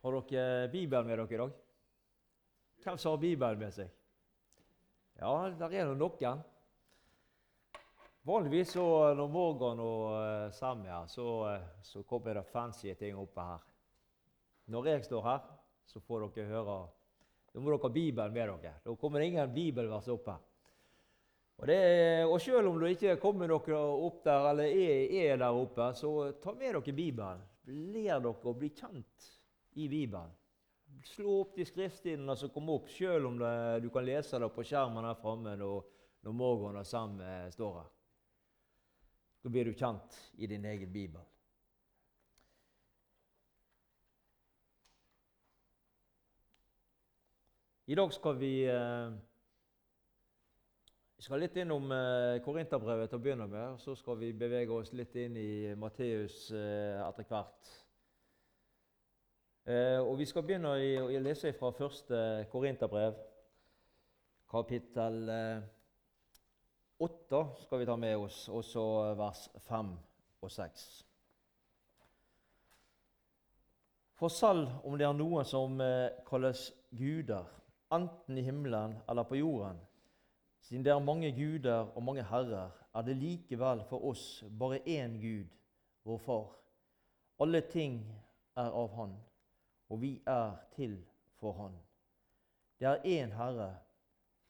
Har dere Bibelen med dere i dag? Hvem som har Bibelen med seg? Ja, der er nå noen. Vanligvis så når Morgan og Sam er her, så, uh, så kommer det fancy ting oppe her. Når jeg står her, så får dere høre Da må dere ha Bibelen med dere. Da kommer det ingen bibelvers opp her. Og, det, og selv om du ikke kommer dere opp der, eller er, er der oppe, så ta med dere Bibelen. Lær dere å bli kjent i Bibelen. Slå opp de skriftstidene som kom opp, selv om det, du kan lese det på skjermen her framme når, når Morgan og Sam står her. Da blir du kjent i din egen bibel. I dag skal vi eh, vi skal litt innom eh, Korinterbrevet til å begynne med. og Så skal vi bevege oss litt inn i Matteus eh, etter hvert. Eh, og Vi skal begynne å lese fra første Korinterbrev, kapittel eh, 8 skal vi ta med oss, og så vers 5 og 6. For selv om det er noen som eh, kalles guder, enten i himmelen eller på jorden, siden det er mange guder og mange herrer, er det likevel for oss bare én Gud, vår Far. Alle ting er av Han, og vi er til for Han. Det er én Herre,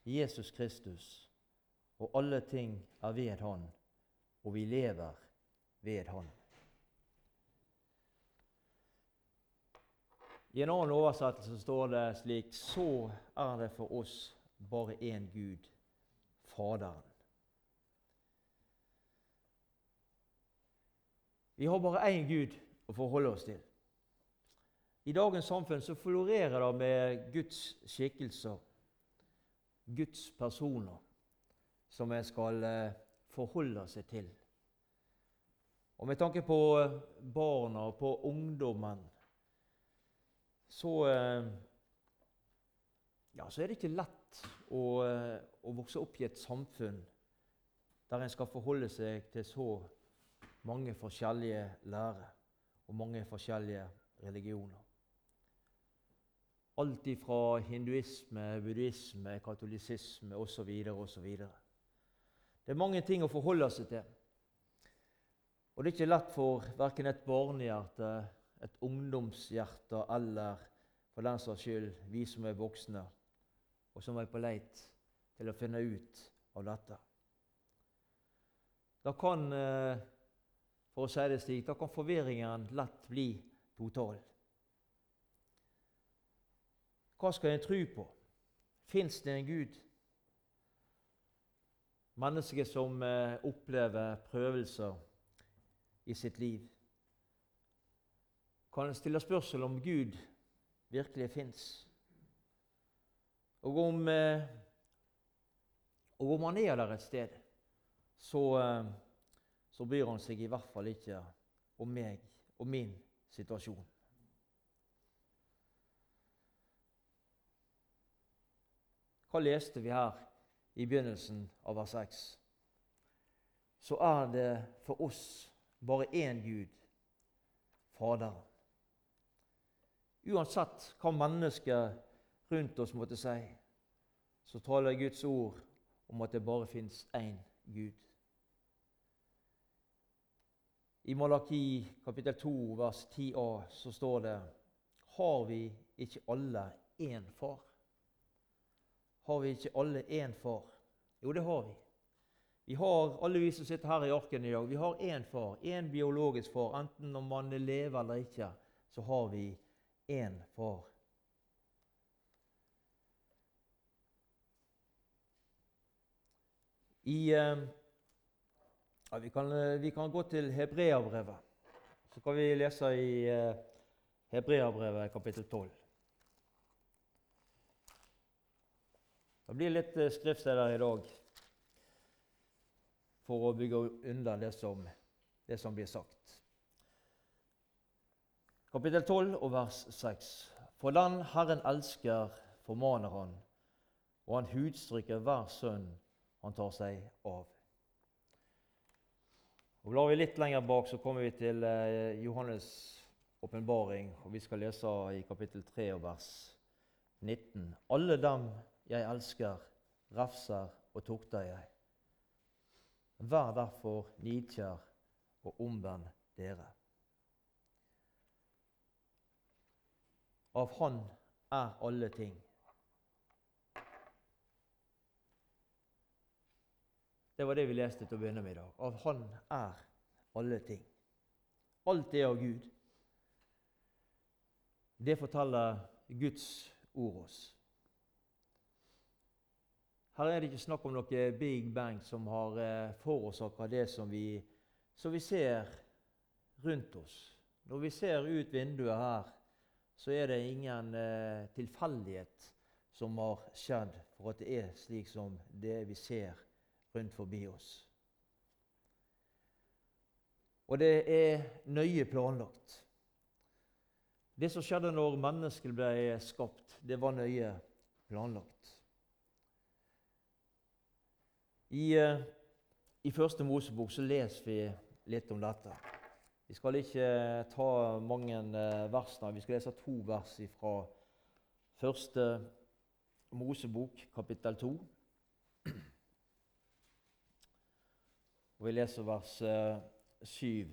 Jesus Kristus, og alle ting er ved Han, og vi lever ved Han. I en annen oversettelse står det slik Så er det for oss bare én Gud, Faderen. Vi har bare én Gud å forholde oss til. I dagens samfunn så florerer det med Guds skikkelser, Guds personer, som en skal eh, forholde seg til. Og med tanke på eh, barna og på ungdommen så, eh, ja, så er det ikke lett å, å vokse opp i et samfunn der en skal forholde seg til så mange forskjellige lærer og mange forskjellige religioner. Alt ifra hinduisme, buddhisme, katolisisme osv. osv. Det er mange ting å forholde seg til. Og det er ikke lett for verken et barnehjerte, et ungdomshjerte eller for den saks skyld vi som er voksne, og som er på leit til å finne ut av dette. Da kan, eh, for å si det slik, da kan forvirringen lett bli total. Hva skal en tro på? Fins det en Gud? Mennesker som eh, opplever prøvelser i sitt liv. Kan en stille spørsmål om Gud virkelig fins? Og eh, og om han er der et sted, så, eh, så bryr han seg i hvert fall ikke om meg og min situasjon. Hva leste vi her i begynnelsen av vers 6? Så er det for oss bare én Gud, Faderen. Uansett hva mennesker rundt oss måtte si, så taler Guds ord om at det bare fins én Gud. I Malaki kapittel 2 vers 10a så står det Har vi ikke alle én far? Har vi ikke alle én far? Jo, det har vi. Vi har, Alle vi som sitter her i arken i dag, vi har én far, én biologisk far. Enten om man lever eller ikke, så har vi én far. I, eh, ja, vi, kan, eh, vi, kan, gå til Hebreabrevet. Så kan vi lese i eh, Hebreabrevet kapittel 12. Det blir litt skriftsteder i dag for å bygge unna det som, det som blir sagt. Kapittel 12 og vers 6. For den Herren elsker, formaner Han, og han hudstrykker hver sønn han tar seg av. Og Blar vi litt lenger bak, så kommer vi til eh, Johannes åpenbaring, og vi skal lese i kapittel 3 og vers 19. Alle dem jeg elsker, rafser og tukter jeg. Vær derfor nidkjær og omvend dere. Av Han er alle ting. Det var det vi leste til å begynne med i dag. Av Han er alle ting. Alt er av Gud. Det forteller Guds ord oss. Her er det ikke snakk om noe big bang som har eh, forårsaka det som vi, som vi ser rundt oss. Når vi ser ut vinduet her, så er det ingen eh, tilfeldighet som har skjedd for at det er slik som det vi ser rundt forbi oss. Og det er nøye planlagt. Det som skjedde når mennesket ble skapt, det var nøye planlagt. I, eh, i Første Mosebok så leser vi litt om dette. Vi skal ikke ta mange vers versene. Vi skal lese to vers fra Første Mosebok, kapittel 2. Og vi leser vers 7. Eh,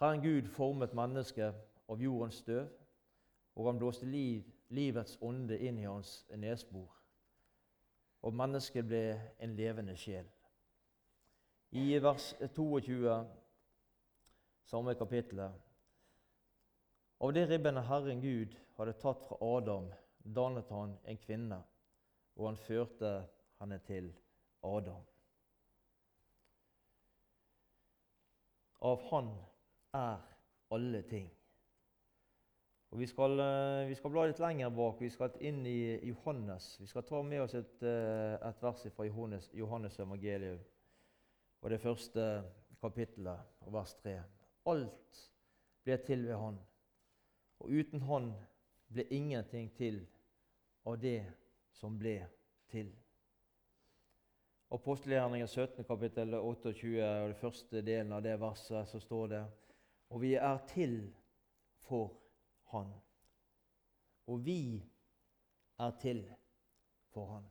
Herren Gud formet mennesket av jordens støv, og han blåste liv, livets ånde inn i hans nesbor. Og mennesket ble en levende sjel. I vers 22, samme kapittelet Av det ribbene Herren Gud hadde tatt fra Adam, dannet han en kvinne, og han førte henne til Adam. Av Han er alle ting. Og Vi skal, eh, vi skal bla litt lenger bak. Vi skal inn i Johannes. Vi skal ta med oss et, eh, et vers fra Johannes, Johannes evangelium. Og det første kapittelet, vers 3. Alt ble til ved Han, og uten Han ble ingenting til av det som ble til. Apostelgjerningen 17, kapittel 28, og det første delen av det verset, så står det Og vi er til for Han. Og vi er til for Han.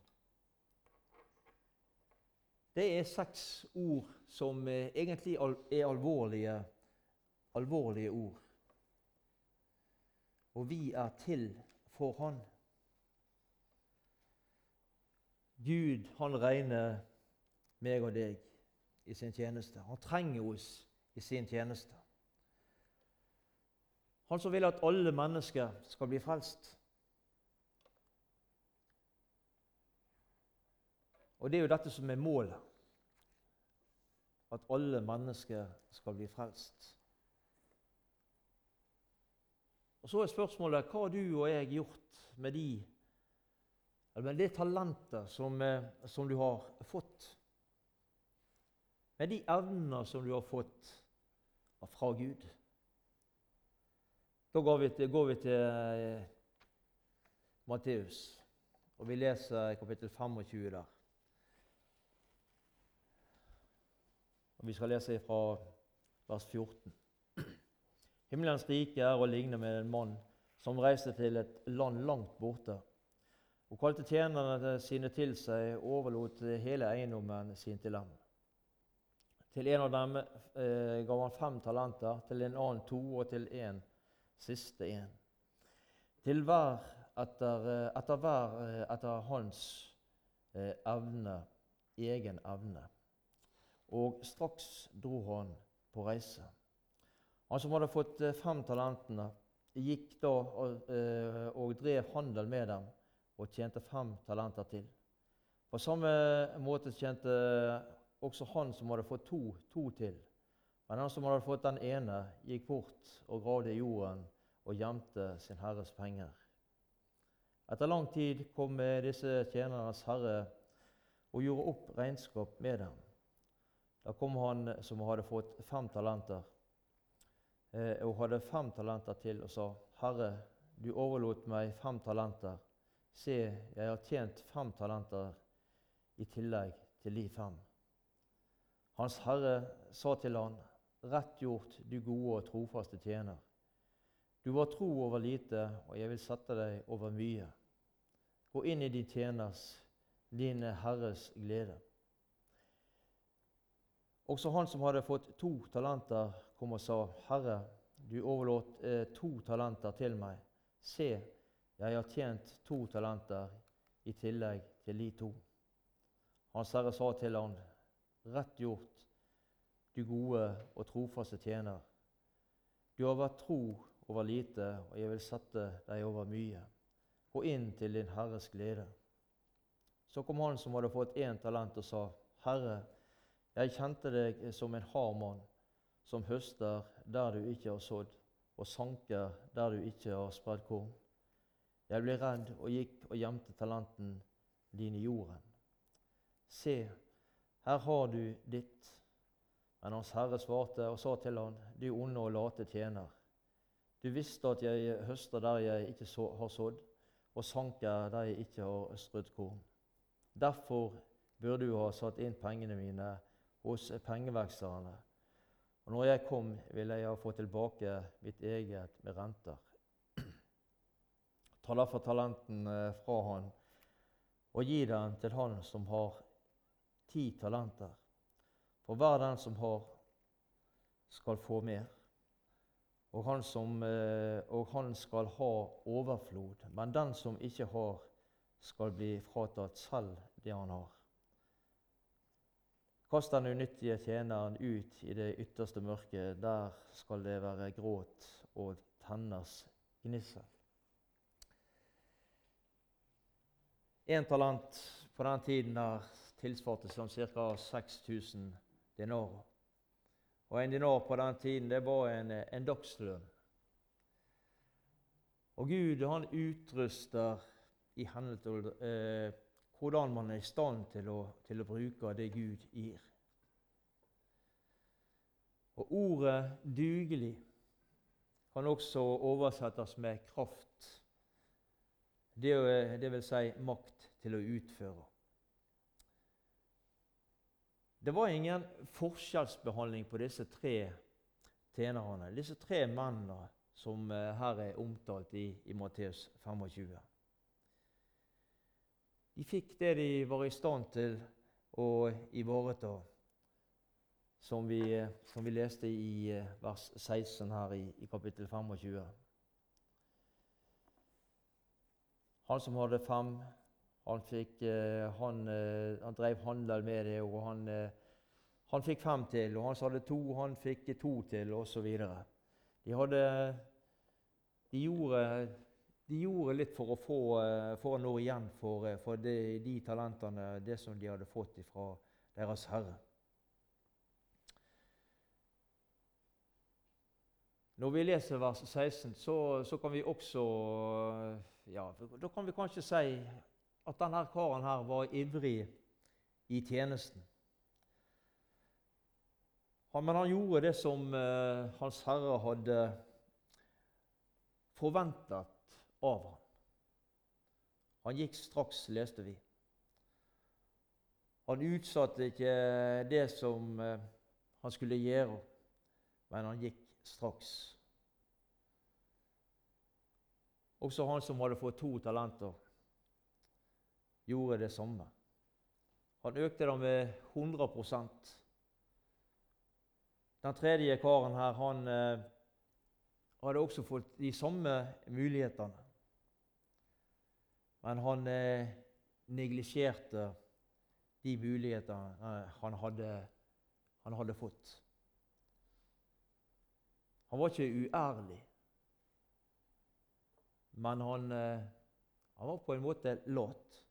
Det er seks ord som eh, egentlig er alvorlige, alvorlige ord. Og vi er til for Han. Gud han regner meg og deg i sin tjeneste. Han trenger oss i sin tjeneste. Han som vil at alle mennesker skal bli frelst. Og det er jo dette som er målet. At alle mennesker skal bli frelst. Og Så er spørsmålet hva har du og jeg gjort med de med det talentet som, eh, som, du har fått, med de evner som du har fått fra Gud Da går vi til, går vi til eh, Matteus, og vi leser kapittel 25 der. Og Vi skal lese fra vers 14. Himmelens rike er å ligne med en mann som reiste til et land langt borte og kalte tjenerne sine til seg og overlot hele eiendommen sin til dem. Til en av dem eh, gav han fem talenter, til en annen to, og til en siste en. Til hver etter, eh, hver eh, etter hans eh, evne, egen evne. Og straks dro han på reise. Han som hadde fått eh, fem talentene, gikk da og, eh, og drev handel med dem og tjente fem talenter til. På samme måte tjente også han som hadde fått to, to til. Men han som hadde fått den ene, gikk bort og gravde i jorden og gjemte sin herres penger. Etter lang tid kom disse tjenernes herre og gjorde opp regnskap med dem. Da kom han som hadde fått fem talenter, eh, og hadde fem talenter til, og sa, Herre, du overlot meg fem talenter. Se, jeg har tjent fem talenter i tillegg til de fem. Hans herre sa til han, Rett gjort, du gode og trofaste tjener. Du var tro over lite, og jeg vil sette deg over mye. Gå inn i din tjeners, din Herres glede. Også han som hadde fått to talenter, kom og sa, Herre, du overlot eh, to talenter til meg. Se, jeg har tjent to talenter i tillegg til de to. Hans herre sa til han, Rett gjort, du gode og trofaste tjener. Du har vært tro over lite, og jeg vil sette deg over mye. Gå inn til din Herres glede. Så kom han som hadde fått én talent, og sa, Herre, jeg kjente deg som en hard mann, som høster der du ikke har sådd, og sanker der du ikke har spredd korn. Jeg ble redd og gikk og gjemte talenten din i jorden. Se, her har du ditt. Men Hans Herre svarte og sa til han, du onde og late tjener. Du visste at jeg høster der jeg ikke har sådd, og sanker der jeg ikke har strødd korn. Derfor burde du ha satt inn pengene mine hos pengevekslerne. Og når jeg kom, ville jeg ha fått tilbake mitt eget med renter. Ta derfor talenten eh, fra han og gi den til han som har ti talenter. For hver den som har, skal få mer. Og han, som, eh, og han skal ha overflod. Men den som ikke har, skal bli fratatt selv det han har. Kast den unyttige tjeneren ut i det ytterste mørket. Der skal det være gråt og tenners gnissel. Én talent på den tiden der tilsvarte som ca. 6000 dinarer. Og en dinar på den tiden det var en, en dagslønn. Og Gud han utruster i henhold til eh, hvordan man er i stand til å, til å bruke det Gud gir. Og ordet 'dugelig' kan også oversettes med kraft. Det, det vil si makt til å utføre. Det var ingen forskjellsbehandling på disse tre tjenerne, disse tre mennene som eh, her er omtalt i, i Matteus 25. De fikk det de var i stand til å ivareta, som vi, som vi leste i eh, vers 16 her i, i kapittel 25. Han som hadde fem, han, fikk, eh, han, eh, han drev handel med det, og han, han fikk fem til. Og han som hadde to, han fikk to til, osv. De, hadde, de gjorde de gjorde litt for å få for å nå igjen for, eh, for de, de, talentene, det som de hadde fått fra deres herre. Når vi leser vers 16, så, så kan vi også ja, Da kan vi kanskje si at denne karen her var ivrig i tjenesten. Men han gjorde det som uh, Hans Herre hadde forventet av ham. Han gikk straks, leste vi. Han utsatte ikke det som eh, han skulle gjøre, men han gikk straks. Også han som hadde fått to talenter, gjorde det samme. Han økte det med 100% Den tredje karen her, han eh, hadde også fått de samme mulighetene. Men han eh, neglisjerte de mulighetene eh, han, hadde, han hadde fått. Han var ikke uærlig, men han, eh, han var på en måte lat.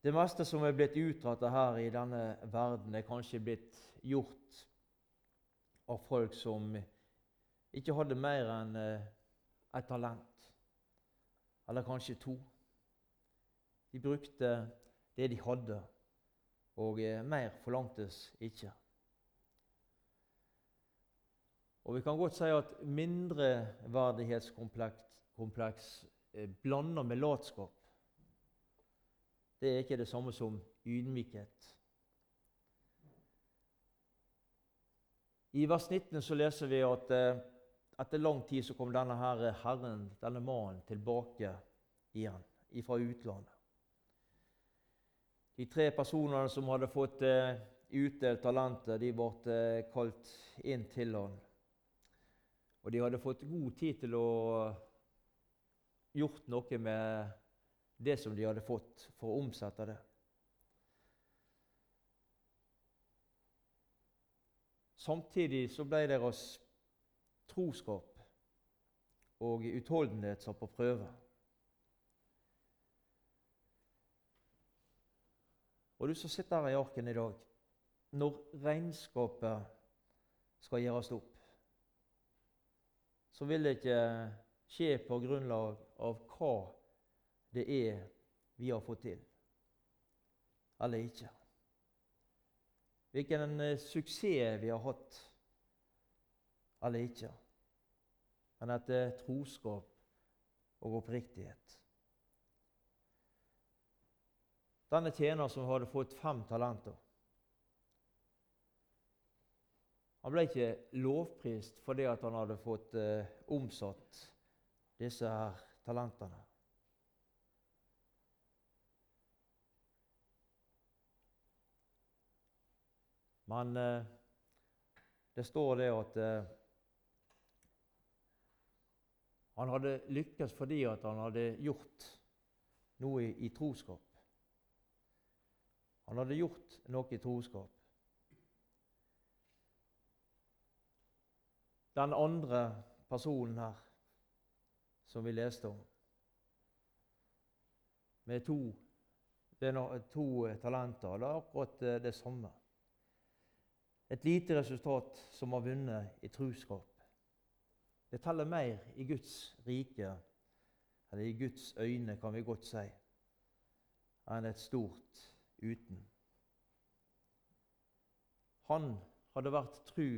Det meste som er blitt utrettet her i denne verden, er kanskje blitt gjort av folk som ikke hadde mer enn eh, et talent eller kanskje to. De brukte det de hadde, og eh, mer forlangtes ikke. Og Vi kan godt si at mindreverdighetskompleks eh, blander med latskap. Det er ikke det samme som ydmykhet. I vers 19 så leser vi at eh, etter lang tid så kom denne her herren, denne mannen, tilbake igjen fra utlandet. De tre personene som hadde fått eh, utdelt talentet, de ble eh, kalt inn til han. Og de hadde fått god tid til å gjort noe med det som de hadde fått, for å omsette det. Samtidig så ble deres troskap og utholdenhet satt på prøve. Og du som sitter her i arken i dag, når regnskapet skal gjøres opp, så vil det ikke skje på grunnlag av hva det er vi har fått til, eller ikke. Hvilken eh, suksess vi har hatt, eller ikke. Men etter troskap og oppriktighet. Denne tjener som hadde fått fem talenter Han ble ikke lovprist fordi han hadde fått eh, omsatt disse her talentene. Men eh, det står det at eh, han hadde lykkes fordi han hadde gjort noe i, i troskap. Han hadde gjort noe i troskap. Den andre personen her som vi leste om, med to, to talenter, det er akkurat eh, det samme. Et lite resultat som har vunnet i truskap. Det teller mer i Guds rike, eller i Guds øyne, kan vi godt si, enn et stort uten. Han hadde vært tru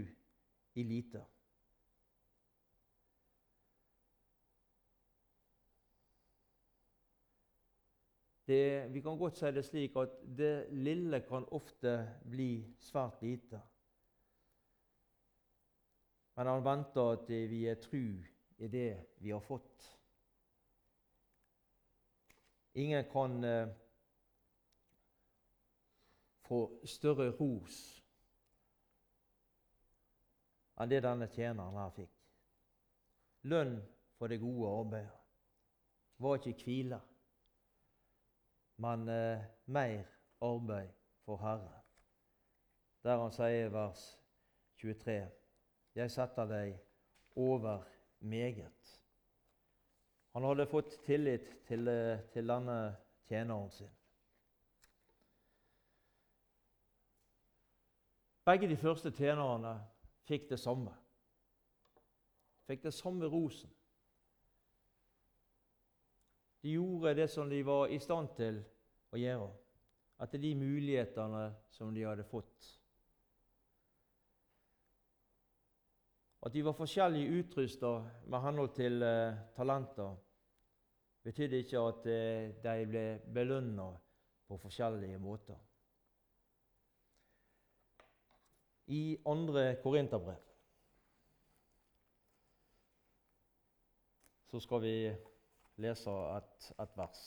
i lite. Det, vi kan godt si det slik at det lille kan ofte bli svært lite. Men han venter at vi er tru i det vi har fått. Ingen kan eh, få større ros enn det denne tjeneren her fikk. Lønn for det gode arbeidet var ikke hvile, men eh, mer arbeid for Herre. Der han sier i vers 23 jeg setter deg over meget. Han hadde fått tillit til, til denne tjeneren sin. Begge de første tjenerne fikk det samme. Fikk det samme rosen. De gjorde det som de var i stand til å gjøre, etter de mulighetene som de hadde fått. At de var forskjellig utrusta med henhold til eh, talenter, betydde ikke at eh, de ble belønna på forskjellige måter. I andre Korinterbrev så skal vi lese et, et vers.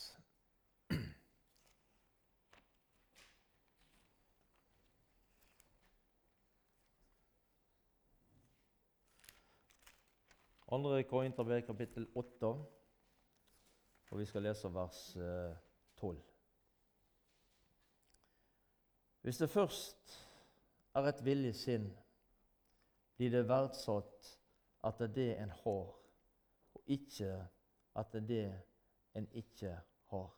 2. Korinterbrev kapittel 8, og vi skal lese vers 12. Eh, Hvis det først er et villig sinn, blir det verdsatt at det er det en har, og ikke at det er det en ikke har.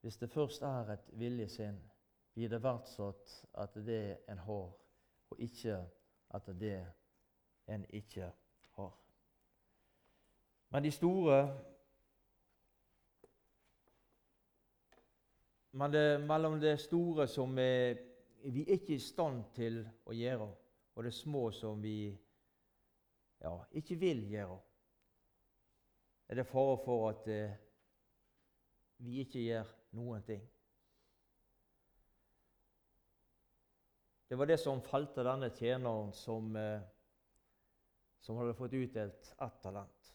Hvis det først er et villig sinn, blir det verdsatt at det er det en har, og ikke at det en ikke har. Men de store Men det, mellom det store som er, vi ikke er i stand til å gjøre, og det små som vi ja, ikke vil gjøre, er det fare for at eh, vi ikke gjør noen ting. Det var det som felte denne tjeneren som, eh, som hadde fått utdelt ett talent.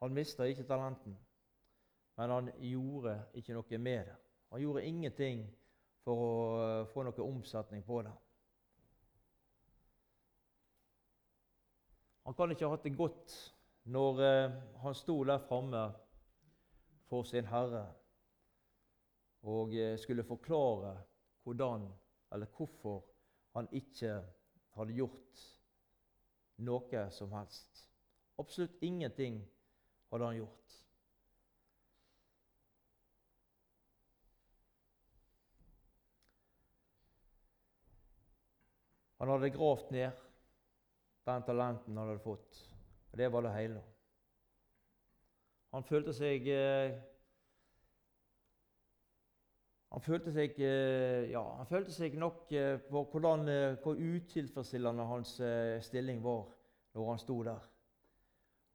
Han mista ikke talenten, men han gjorde ikke noe med det. Han gjorde ingenting for å eh, få noe omsetning på det. Han kan ikke ha hatt det godt når eh, han sto der framme for sin Herre og skulle forklare hvordan eller hvorfor han ikke hadde gjort noe som helst. Absolutt ingenting hadde han gjort. Han hadde gravd ned den talenten han hadde fått, og det var det hele. Han følte seg eh, han følte seg, eh, ja, han følte seg nok eh, på hvordan, hvor utilfredsstillende hans stilling var når han sto der.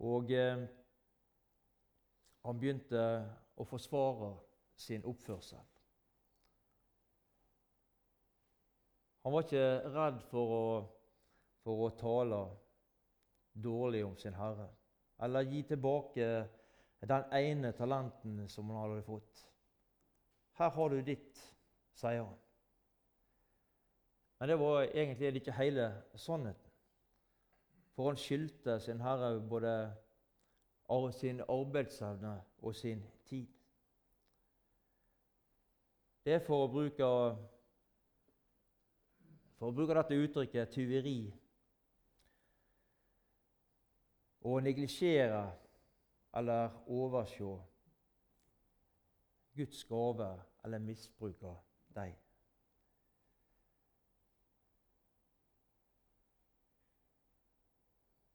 Og eh, han begynte å forsvare sin oppførsel. Han var ikke redd for å, for å tale dårlig om sin herre eller gi tilbake den ene talenten som han hadde fått. 'Her har du ditt', sier han. Men det var egentlig ikke hele sannheten. For han skyldte sin herre både sin arbeidsevne og sin tid. Det er for å bruke for å bruke dette uttrykket tyveri å neglisjere eller overse Guds gave eller misbruke dem.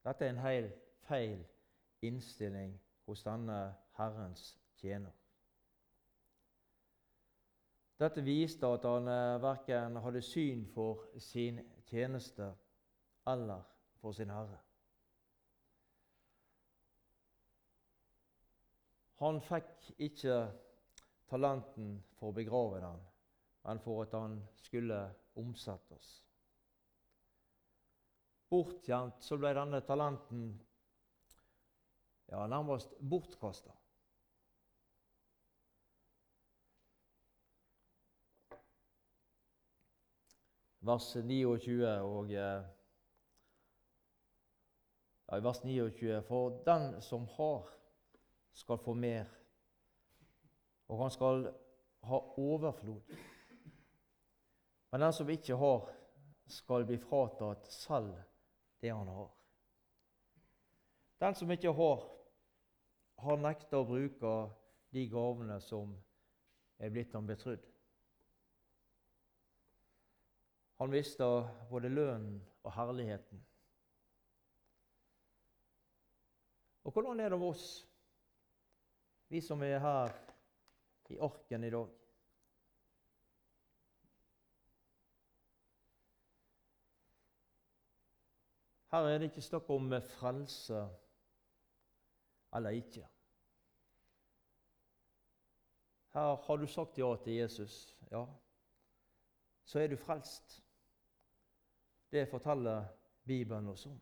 Dette er en helt feil innstilling hos denne Herrens tjener. Dette viste at han eh, verken hadde syn for sin tjeneste eller for sin Herre. Han fikk ikke talenten for å begrave den, men for at han skulle omsettes. Bortgjemt så ble denne talenten ja, nærmest bortkasta. vers 29 og eh, ja, vers 29 For den som har, skal få mer, og han skal ha overflod. Men den som ikke har, skal bli fratatt selv det han har. Den som ikke har, har nekta å bruke de gavene som er blitt ham betrodd. Han visste både lønnen og herligheten. Og hvordan er det med oss, vi som er her i orken i dag? Her er det ikke snakk om frelse eller ikke. Her har du sagt ja til Jesus, ja, så er du frelst. Det forteller Bibelen oss om.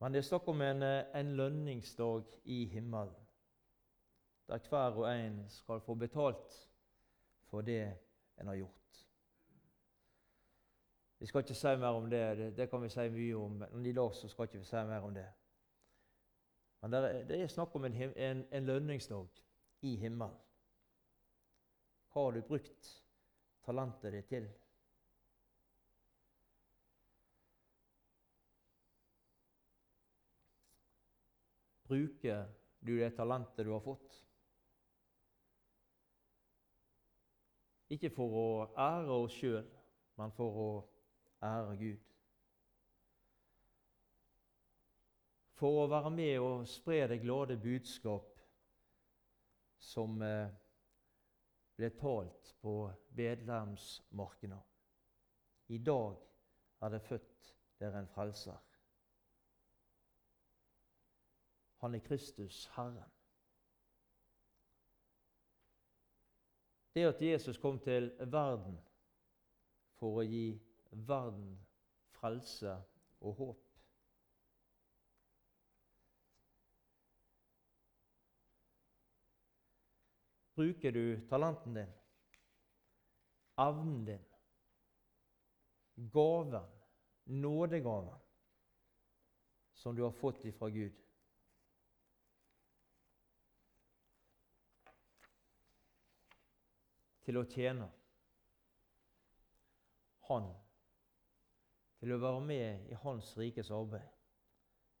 Men det er snakk om en, eh, en lønningsdag i himmelen, der hver og en skal få betalt for det en har gjort. Vi skal ikke si mer om det, det, det kan vi si mye om, men i dag så skal ikke vi si mer om det. Men det er, det er snakk om en, en, en lønningsdag i himmelen. Hva har du brukt talentet ditt til? Bruker du det talentet du har fått? Ikke for å ære oss sjøl, men for å ære Gud. For å være med og spre det glade budskap som eh, ble talt på Bedlemsmarkene. I dag er det født der en frelser. Han er Kristus, Herren. Det at Jesus kom til verden for å gi verden frelse og håp. Bruker du talenten din, evnen din, gaven, nådegaven, som du har fått ifra Gud? Til å tjene Han, til å være med i Hans rikes arbeid,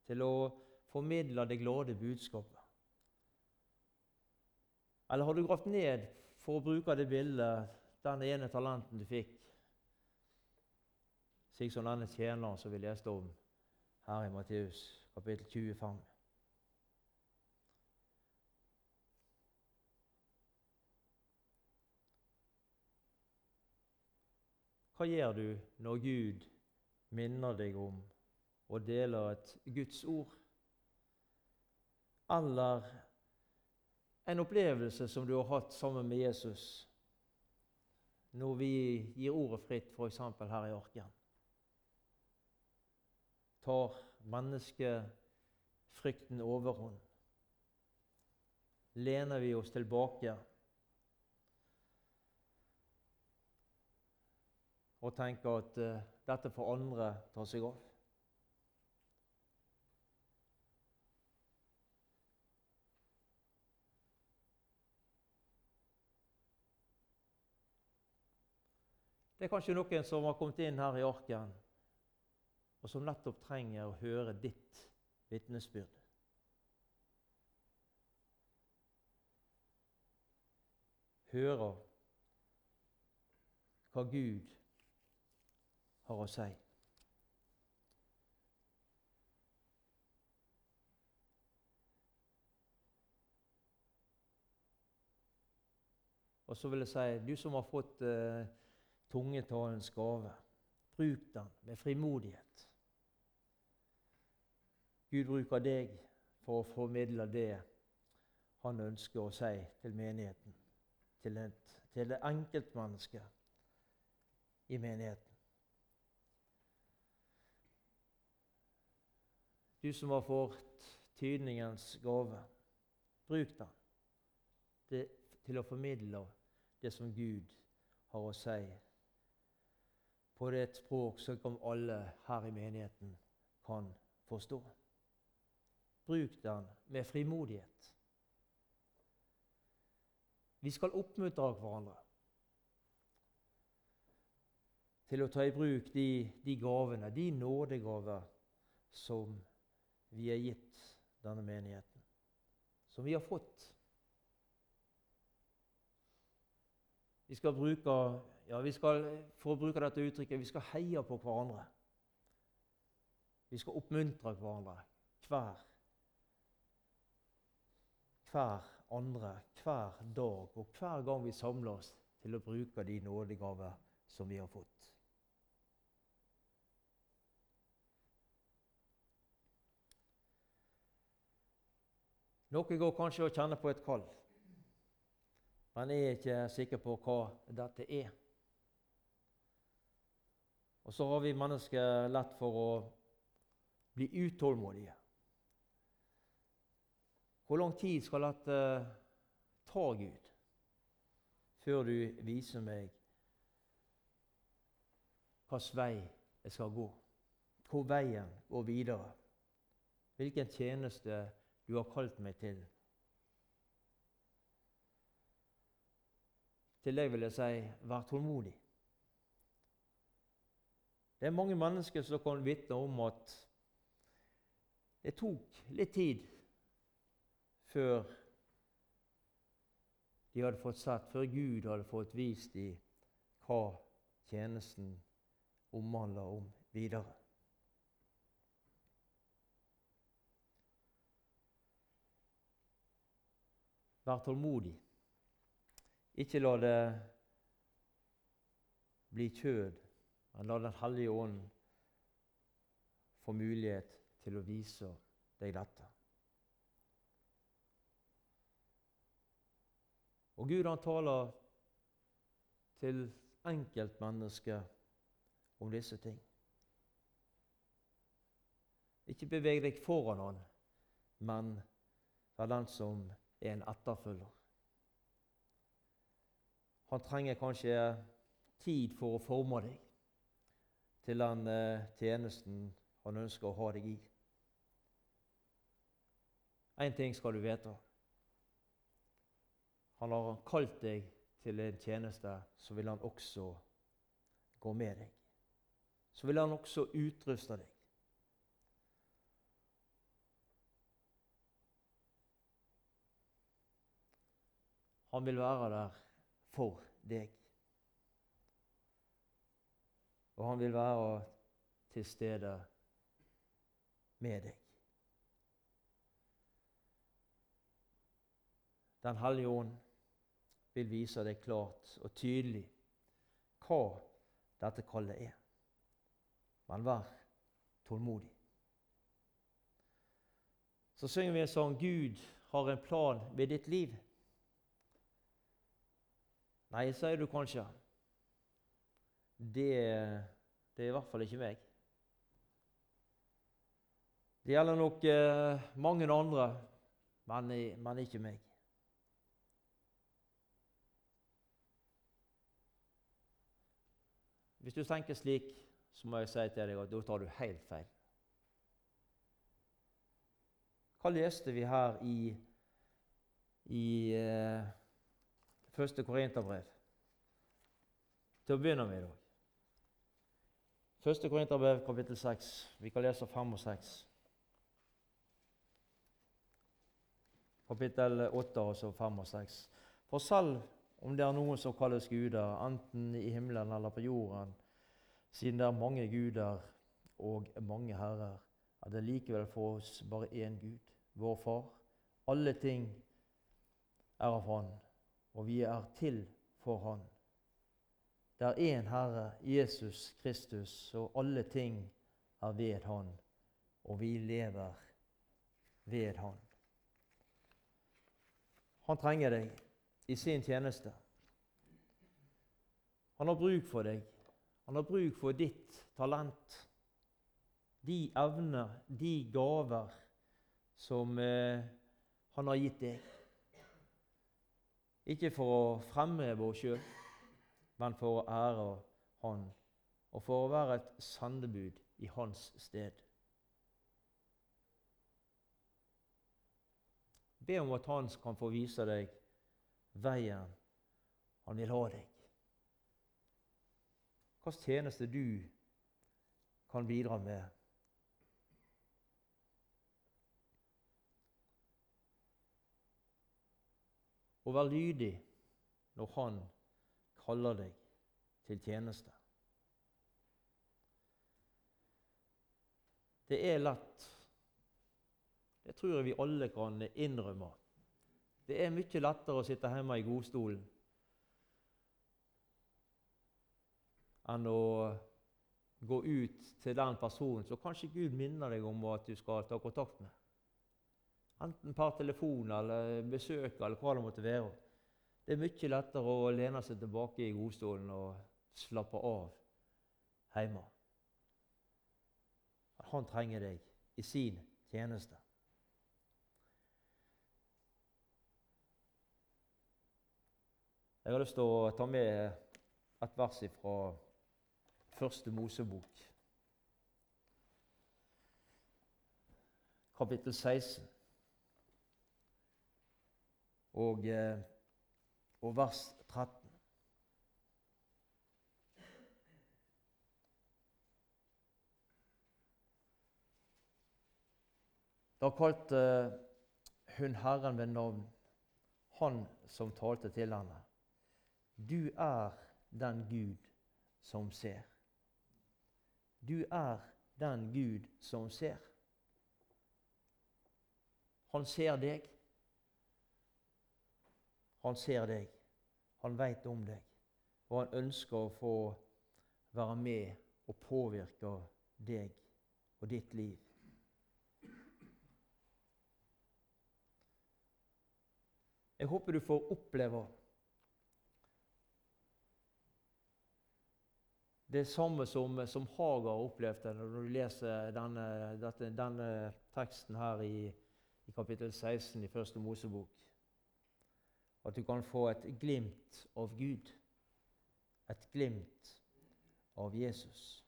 til å formidle det glade budskapet. Eller har du gravd ned, for å bruke det bildet, den ene talenten du fikk, slik som denne tjeneren som vi leste om her i Matteus kapittel 25? Hva gjør du når Gud minner deg om og deler et Guds ord? Eller en opplevelse som du har hatt sammen med Jesus når vi gir ordet fritt, f.eks. her i Arken. Tar menneskefrykten overhånd? Lener vi oss tilbake og tenker at uh, dette får andre ta seg av? Det er kanskje noen som har kommet inn her i arken, og som nettopp trenger å høre ditt vitnesbyrd. Høre hva Gud har å si. Og så vil jeg si, du som har fått eh, tungetalens gave. Bruk den med frimodighet. Gud bruker deg for å formidle det han ønsker å si til menigheten, til, et, til det enkeltmennesket i menigheten. Du som har fått tydningens gave, bruk den det, til å formidle det som Gud har å si på det et språk som alle her i menigheten kan forstå. Bruk den med frimodighet. Vi skal oppmuntre hverandre til å ta i bruk de, de gavene, de nådegaver, som vi er gitt denne menigheten, som vi har fått. Vi skal bruke ja, vi skal, For å bruke dette uttrykket vi skal heie på hverandre. Vi skal oppmuntre hverandre hver, hver andre, hver dag og hver gang vi samler oss til å bruke de nådegaver som vi har fått. Noen går kanskje og kjenner på et kall, men er ikke sikker på hva dette er. Og så har vi mennesker lett for å bli utålmodige. Hvor lang tid skal dette ta, Gud, før du viser meg hvilken vei jeg skal gå? Hvor veien går videre? Hvilken tjeneste du har kalt meg til? Til deg vil jeg si vær tålmodig. Det er mange mennesker som kan vitne om at det tok litt tid før de hadde fått sett, før Gud hadde fått vist dem hva tjenesten omhandler om videre. Vær tålmodig. Ikke la det bli kjød men la Den hellige ånd få mulighet til å vise deg dette. Og Gud han taler til enkeltmennesket om disse ting. Ikke beveg deg foran han, men vær den som er en etterfølger. Han trenger kanskje tid for å forme deg til den eh, tjenesten han ønsker å ha deg i. Én ting skal du vite. Han har kalt deg til en tjeneste, så vil han også gå med deg. Så vil han også utruste deg. Han vil være der for deg. Og han vil være til stede med deg. Den hellige ånd vil vise deg klart og tydelig hva dette kallet er. Men vær tålmodig. Så synger vi en sang 'Gud har en plan med ditt liv'. Nei, sier du kanskje. Det, det er i hvert fall ikke meg. Det gjelder nok eh, mange andre, men, men ikke meg. Hvis du tenker slik, så må jeg si til deg at da tar du helt feil. Hva leste vi her i, i eh, første Korinterbrev? Til å begynne med i dag. Første Korinterbrev, kapittel 6. Vi kan lese 5 og 6. Kapittel 8, altså 5 og 6. For selv om det er noen som kalles guder, enten i himmelen eller på jorden, siden det er mange guder og mange herrer, er det likevel for oss bare én Gud, vår Far. Alle ting er av Han, og vi er til for Han. Det er én Herre, Jesus Kristus, og alle ting er ved Han, og vi lever ved Han. Han trenger deg i sin tjeneste. Han har bruk for deg. Han har bruk for ditt talent, de evner, de gaver som eh, han har gitt deg. Ikke for å fremheve oss sjøl, men for å ære Han, og for å være et sandebud i Hans sted. Be om at Han kan få vise deg veien han vil ha deg. Hvilken tjeneste du kan bidra med. Og vær lydig når Han kaller deg til tjeneste. Det er lett. Det tror jeg vi alle kan innrømme. Det er mye lettere å sitte hjemme i godstolen enn å gå ut til den personen som kanskje Gud minner deg om at du skal ta kontakt med. Enten par telefoner eller besøk eller hva det måtte være. Det er mye lettere å lene seg tilbake i godstolen og slappe av hjemme. Han trenger deg i sin tjeneste. Jeg har lyst til å ta med et vers fra Første Mosebok, kapittel 16, og, eh, og vers 13. Da kalte hun Herren ved navn, han som talte til henne. Du er den Gud som ser. Du er den Gud som ser. Han ser deg. Han ser deg. Han veit om deg. Og han ønsker å få være med og påvirke deg og ditt liv. Jeg håper du får oppleve det samme som, som Hagar opplevde når du leser denne, denne teksten her i, i, kapittel 16 i Første Mosebok. At du kan få et glimt av Gud, et glimt av Jesus.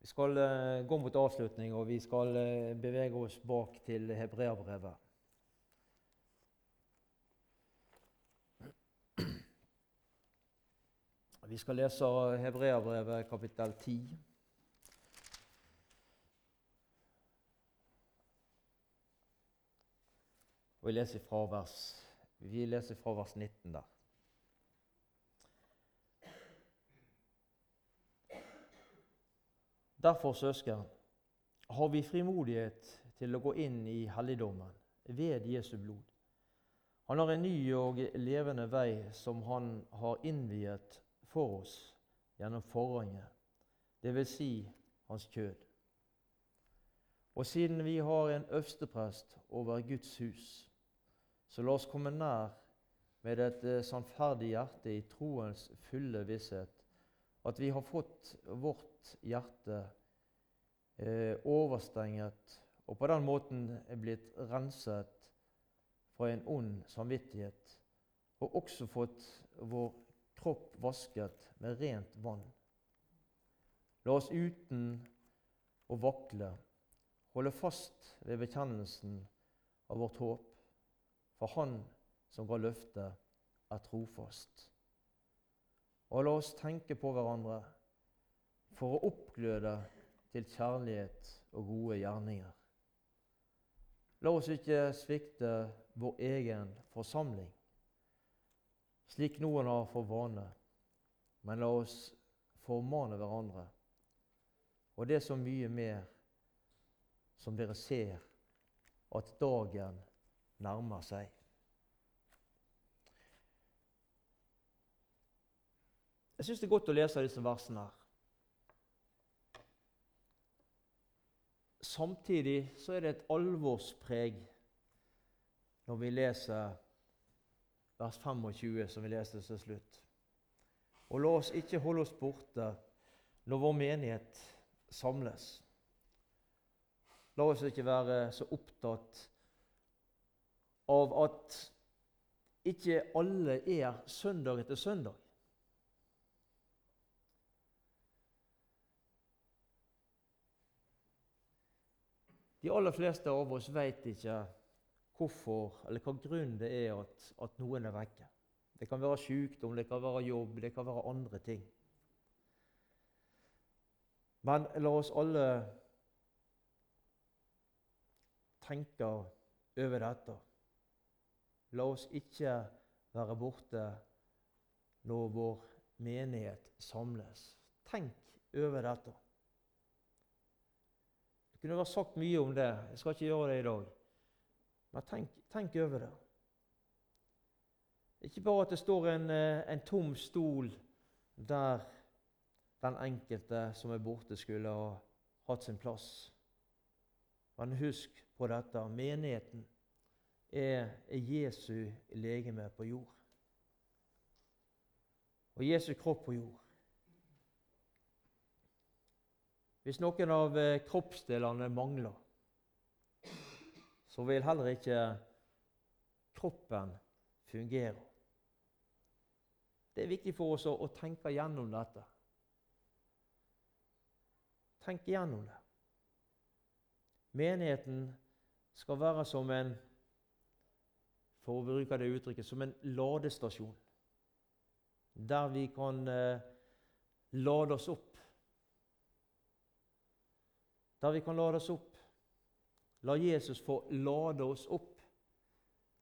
Vi skal uh, gå mot avslutning, og vi skal uh, bevege oss bak til hebreabrevet. Vi skal lese Hebreabrevet kapittel 10. Og leser fra vers, vi leser fra vers 19 der. Derfor, søsken, har vi frimodighet til å gå inn i helligdommen ved Jesu blod. Han har en ny og levende vei som han har innviet for oss gjennom forhenget, dvs. Si hans kjød. Og siden vi har en øversteprest over Guds hus, så la oss komme nær med et eh, sannferdig hjerte i troens fulle visshet, at vi har fått vårt hjerte eh, overstenget og på den måten er blitt renset fra en ond samvittighet, og også fått vår kropp vasket med rent vann. La oss uten å vakle holde fast ved bekjennelsen av vårt håp, for Han som ga løftet, er trofast. Og la oss tenke på hverandre for å oppgløde til kjærlighet og gode gjerninger. La oss ikke svikte vår egen forsamling, slik noen har for vane. Men la oss formane hverandre, og det er så mye mer som dere ser at dagen nærmer seg. Jeg syns det er godt å lese disse versene. her. Samtidig så er det et alvorspreg når vi leser vers 25, som vi leste til slutt. Og la oss ikke holde oss borte når vår menighet samles. La oss ikke være så opptatt av at ikke alle er søndag etter søndag. De aller fleste av oss veit ikke hvorfor, eller hva grunnen det er at, at noen er vekke. Det kan være sykdom, det kan være jobb, det kan være andre ting. Men la oss alle tenke over dette. La oss ikke være borte når vår menighet samles. Tenk over dette. Det kunne vært sagt mye om det. Jeg skal ikke gjøre det i dag. Men tenk, tenk over det. Ikke bare at det står en, eh, en, tom stol der den enkelte som er borte, skulle ha hatt sin plass. Men husk på dette menigheten er, er Jesu legeme på jord. Og Jesu kropp på jord. Hvis noen av eh, kroppsdelene mangler, så vil heller ikke kroppen fungere. Det er viktig for oss å, tenke gjennom dette. Tenk gjennom det. Menigheten skal være som en for å bruke det uttrykket, som en ladestasjon. Der vi kan eh, lade oss opp. Der vi kan lade oss opp La Jesus få lade oss opp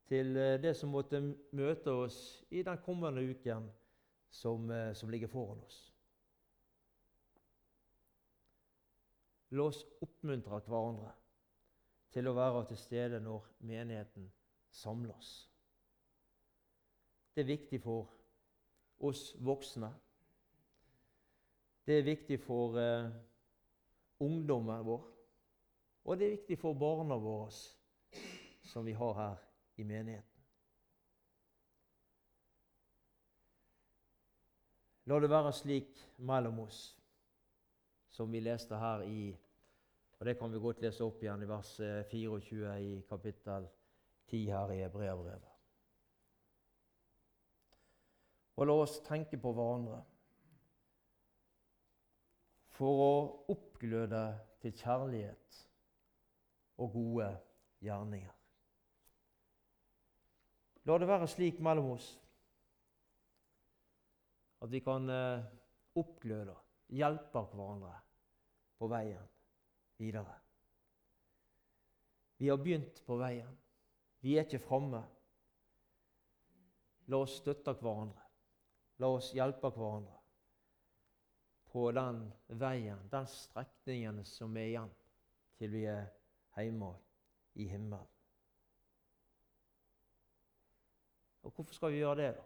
til eh, det som måtte møte oss i den kommende uken som, eh, som ligger foran oss. La oss oppmuntre hverandre til å være til stede når menigheten samles. Det er viktig for oss voksne. Det er viktig for uh, ungdommen vår. Og det er viktig for barna våre som vi har her i menigheten. La det være slik mellom oss, som vi leste her i og Det kan vi godt lese opp igjen i vers 24 i kapittel 10 her i Hebreabrevet. Og la oss tenke på hverandre for å oppgløde til kjærlighet og gode gjerninger. La det være slik mellom oss at vi kan eh, oppgløde, hjelpe hverandre på veien videre. Vi har begynt på veien. Vi er ikke framme. La oss støtte hverandre. La oss hjelpe hverandre på den veien, den strekningen som er igjen til vi er hjemme i himmelen. Og Hvorfor skal vi gjøre det? da?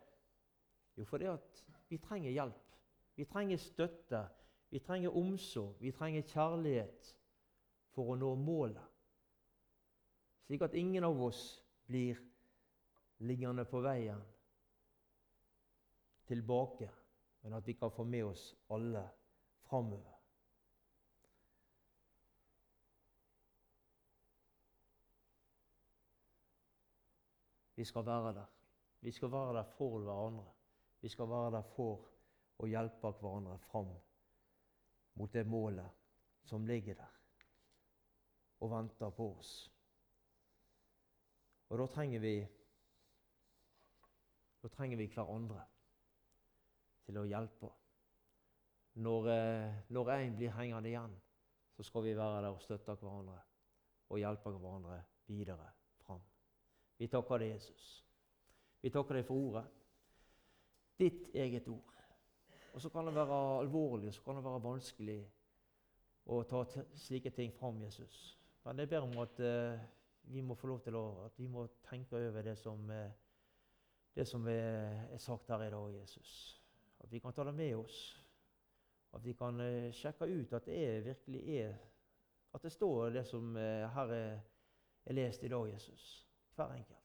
Jo, fordi at vi trenger hjelp. Vi trenger støtte. Vi trenger omsorg. Vi trenger kjærlighet for å nå målet. Slik at ingen av oss blir liggende på veien tilbake, men at vi kan få med oss alle framover. Vi skal være der. Vi skal være der for hverandre. Vi skal være der for å hjelpe hverandre fram mot det målet som ligger der og venter på oss. Og da trenger vi da trenger vi hverandre til å hjelpe. Når, eh, når en blir hengende igjen, så skal vi være der og støtte hverandre og hjelpe hverandre videre fram. Vi takker deg, Jesus. Vi takker deg for ordet. Ditt eget ord. Og så kan det være alvorlig, så kan det være vanskelig å ta slike ting fram, Jesus. Men jeg ber om at uh, vi må få lov til å at vi må tenke over det som, uh, det som er, er, sagt her i dag, Jesus. At vi kan ta det med oss. At vi kan uh, sjekke ut at det er, virkelig er At det står det som her er, er lest i dag, Jesus. Hver enkelt.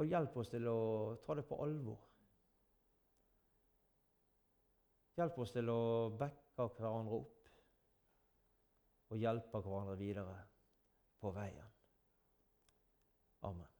Og hjelp oss til å ta det på alvor. Hjelp oss til å backe hverandre opp og hjelpe hverandre videre på veien. Amen.